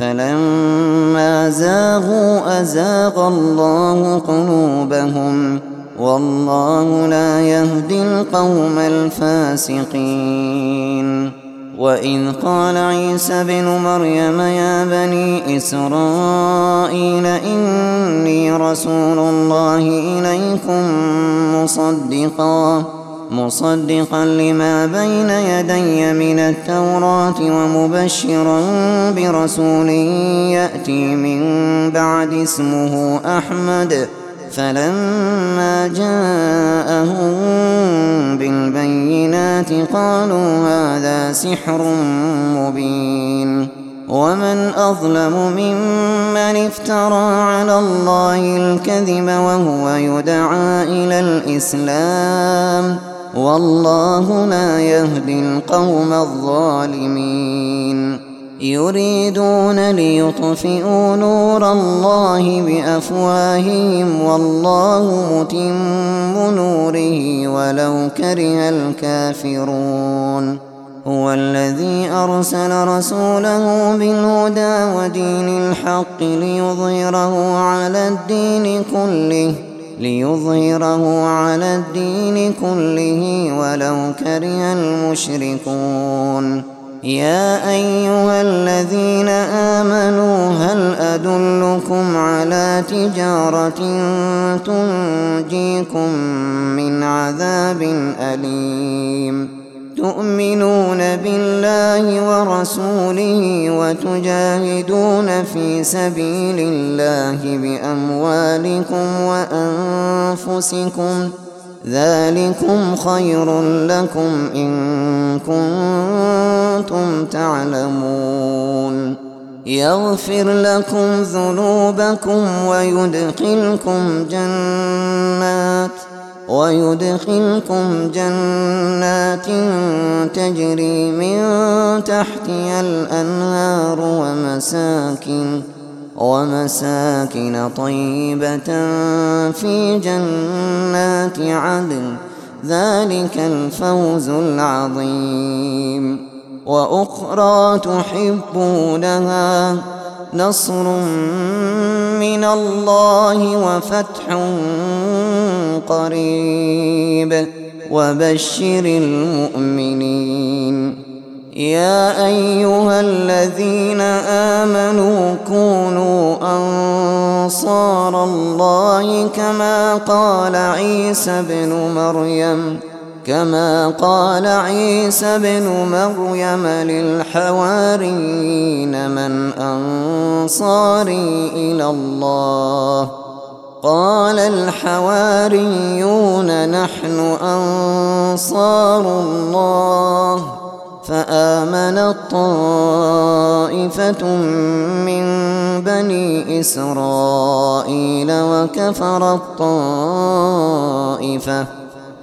فلما زاغوا أزاغ الله قلوبهم والله لا يهدي القوم الفاسقين. وإذ قال عيسى بن مريم يا بني إسرائيل إني رسول الله إليكم مصدقاً. مصدقا لما بين يدي من التوراة ومبشرا برسول يأتي من بعد اسمه أحمد. فلما جاءهم بالبينات قالوا هذا سحر مبين. ومن أظلم ممن افترى على الله الكذب وهو يدعى إلى الإسلام. والله لا يهدي القوم الظالمين. يريدون ليطفئوا نور الله بأفواههم والله متم نوره ولو كره الكافرون. هو الذي أرسل رسوله بالهدى ودين الحق ليظهره على الدين كله. ليظهره على الدين كله ولو كره المشركون يا أيها الذين آمنوا هل أدلكم على تجارة تنجيكم وتجاهدون في سبيل الله بأموالكم وأنفسكم ذلكم خير لكم إن كنتم تعلمون. يغفر لكم ذنوبكم ويدخلكم جنات ۖ ويدخلكم جنات تجري من تحتها الأنهار ومساكن ومساكن طيبة في جنات عدن. ذلك الفوز العظيم. وأخرى تحبونها نصر من الله وفتح قريب. وبشر المؤمنين. يا أيها الذين آمنوا كونوا أنصار الله كما قال عيسى بن مريم. كما قال عيسى بن مريم للحواريين من أنصاري إلى الله. قال الحواريون نحن أنصار الله. فآمنت طائفة من بني إسرائيل وكفرت طائفة